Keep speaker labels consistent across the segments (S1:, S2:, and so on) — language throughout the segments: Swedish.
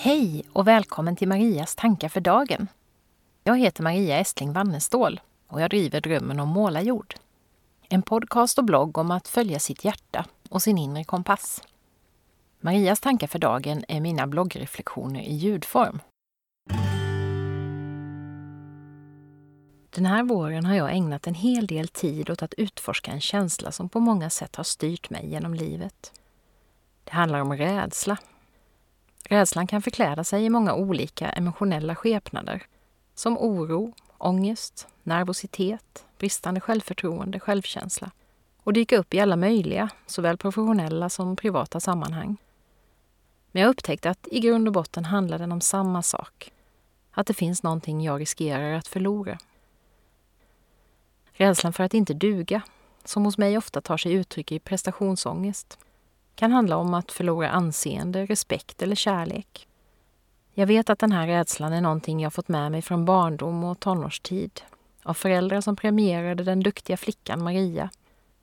S1: Hej och välkommen till Marias tankar för dagen. Jag heter Maria Estling Wannestål och jag driver Drömmen om målarjord. En podcast och blogg om att följa sitt hjärta och sin inre kompass. Marias tankar för dagen är mina bloggreflektioner i ljudform. Den här våren har jag ägnat en hel del tid åt att utforska en känsla som på många sätt har styrt mig genom livet. Det handlar om rädsla. Rädslan kan förkläda sig i många olika emotionella skepnader som oro, ångest, nervositet, bristande självförtroende, självkänsla och dyka upp i alla möjliga, såväl professionella som privata sammanhang. Men jag upptäckte att i grund och botten handlar den om samma sak. Att det finns någonting jag riskerar att förlora. Rädslan för att inte duga, som hos mig ofta tar sig uttryck i prestationsångest, kan handla om att förlora anseende, respekt eller kärlek. Jag vet att den här rädslan är någonting jag fått med mig från barndom och tonårstid. Av föräldrar som premierade den duktiga flickan Maria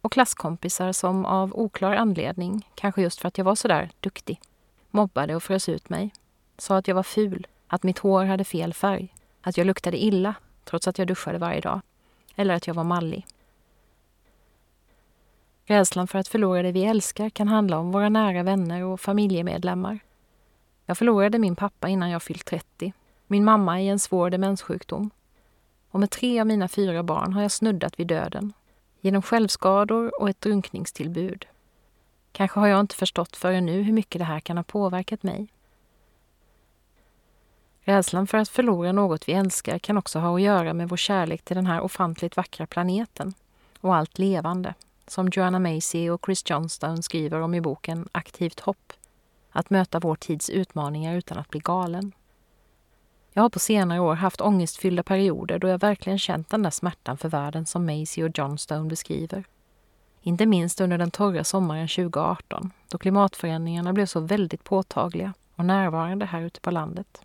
S1: och klasskompisar som av oklar anledning, kanske just för att jag var sådär duktig, mobbade och frös ut mig. Sa att jag var ful, att mitt hår hade fel färg, att jag luktade illa trots att jag duschade varje dag. Eller att jag var mallig. Rädslan för att förlora det vi älskar kan handla om våra nära vänner och familjemedlemmar. Jag förlorade min pappa innan jag fyllt 30, min mamma i en svår demenssjukdom. Och med tre av mina fyra barn har jag snuddat vid döden. Genom självskador och ett drunkningstillbud. Kanske har jag inte förstått förrän nu hur mycket det här kan ha påverkat mig. Rädslan för att förlora något vi älskar kan också ha att göra med vår kärlek till den här ofantligt vackra planeten och allt levande, som Joanna Macy och Chris Johnstone skriver om i boken Aktivt hopp. Att möta vår tids utmaningar utan att bli galen. Jag har på senare år haft ångestfyllda perioder då jag verkligen känt den där smärtan för världen som Macy och Johnstone beskriver. Inte minst under den torra sommaren 2018 då klimatförändringarna blev så väldigt påtagliga och närvarande här ute på landet.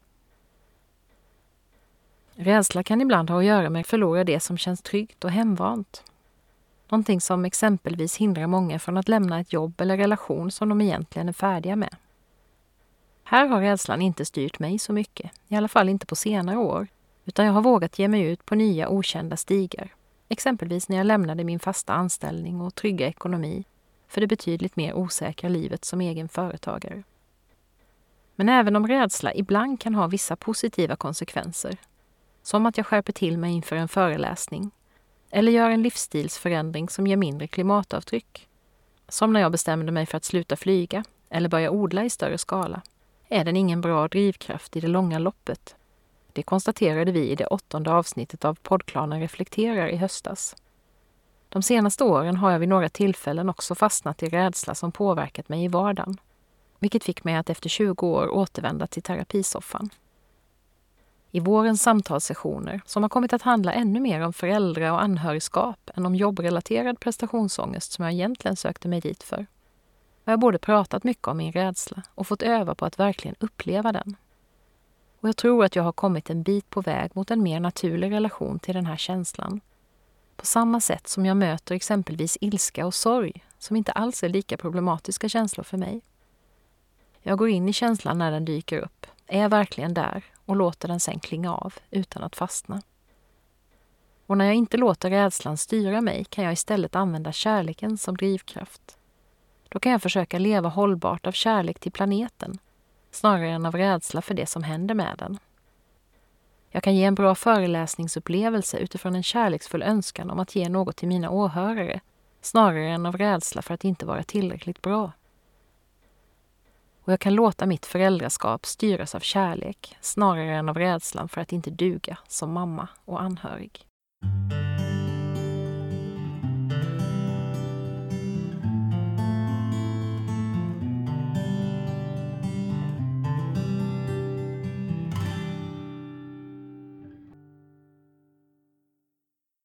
S1: Rädsla kan ibland ha att göra med att förlora det som känns tryggt och hemvant. Någonting som exempelvis hindrar många från att lämna ett jobb eller relation som de egentligen är färdiga med. Här har rädslan inte styrt mig så mycket, i alla fall inte på senare år, utan jag har vågat ge mig ut på nya okända stigar. Exempelvis när jag lämnade min fasta anställning och trygga ekonomi för det betydligt mer osäkra livet som egen företagare. Men även om rädsla ibland kan ha vissa positiva konsekvenser, som att jag skärper till mig inför en föreläsning eller gör en livsstilsförändring som ger mindre klimatavtryck, som när jag bestämde mig för att sluta flyga eller börja odla i större skala, är den ingen bra drivkraft i det långa loppet. Det konstaterade vi i det åttonde avsnittet av poddklanen Reflekterar i höstas. De senaste åren har jag vid några tillfällen också fastnat i rädsla som påverkat mig i vardagen, vilket fick mig att efter 20 år återvända till terapisoffan. I vårens samtalssessioner, som har kommit att handla ännu mer om föräldra och anhörigskap än om jobbrelaterad prestationsångest som jag egentligen sökte mig dit för, har jag både pratat mycket om min rädsla och fått öva på att verkligen uppleva den. Och jag tror att jag har kommit en bit på väg mot en mer naturlig relation till den här känslan. På samma sätt som jag möter exempelvis ilska och sorg, som inte alls är lika problematiska känslor för mig. Jag går in i känslan när den dyker upp, är verkligen där och låter den sen klinga av utan att fastna. Och när jag inte låter rädslan styra mig kan jag istället använda kärleken som drivkraft. Då kan jag försöka leva hållbart av kärlek till planeten snarare än av rädsla för det som händer med den. Jag kan ge en bra föreläsningsupplevelse utifrån en kärleksfull önskan om att ge något till mina åhörare snarare än av rädsla för att inte vara tillräckligt bra. Och jag kan låta mitt föräldraskap styras av kärlek snarare än av rädslan för att inte duga som mamma och anhörig.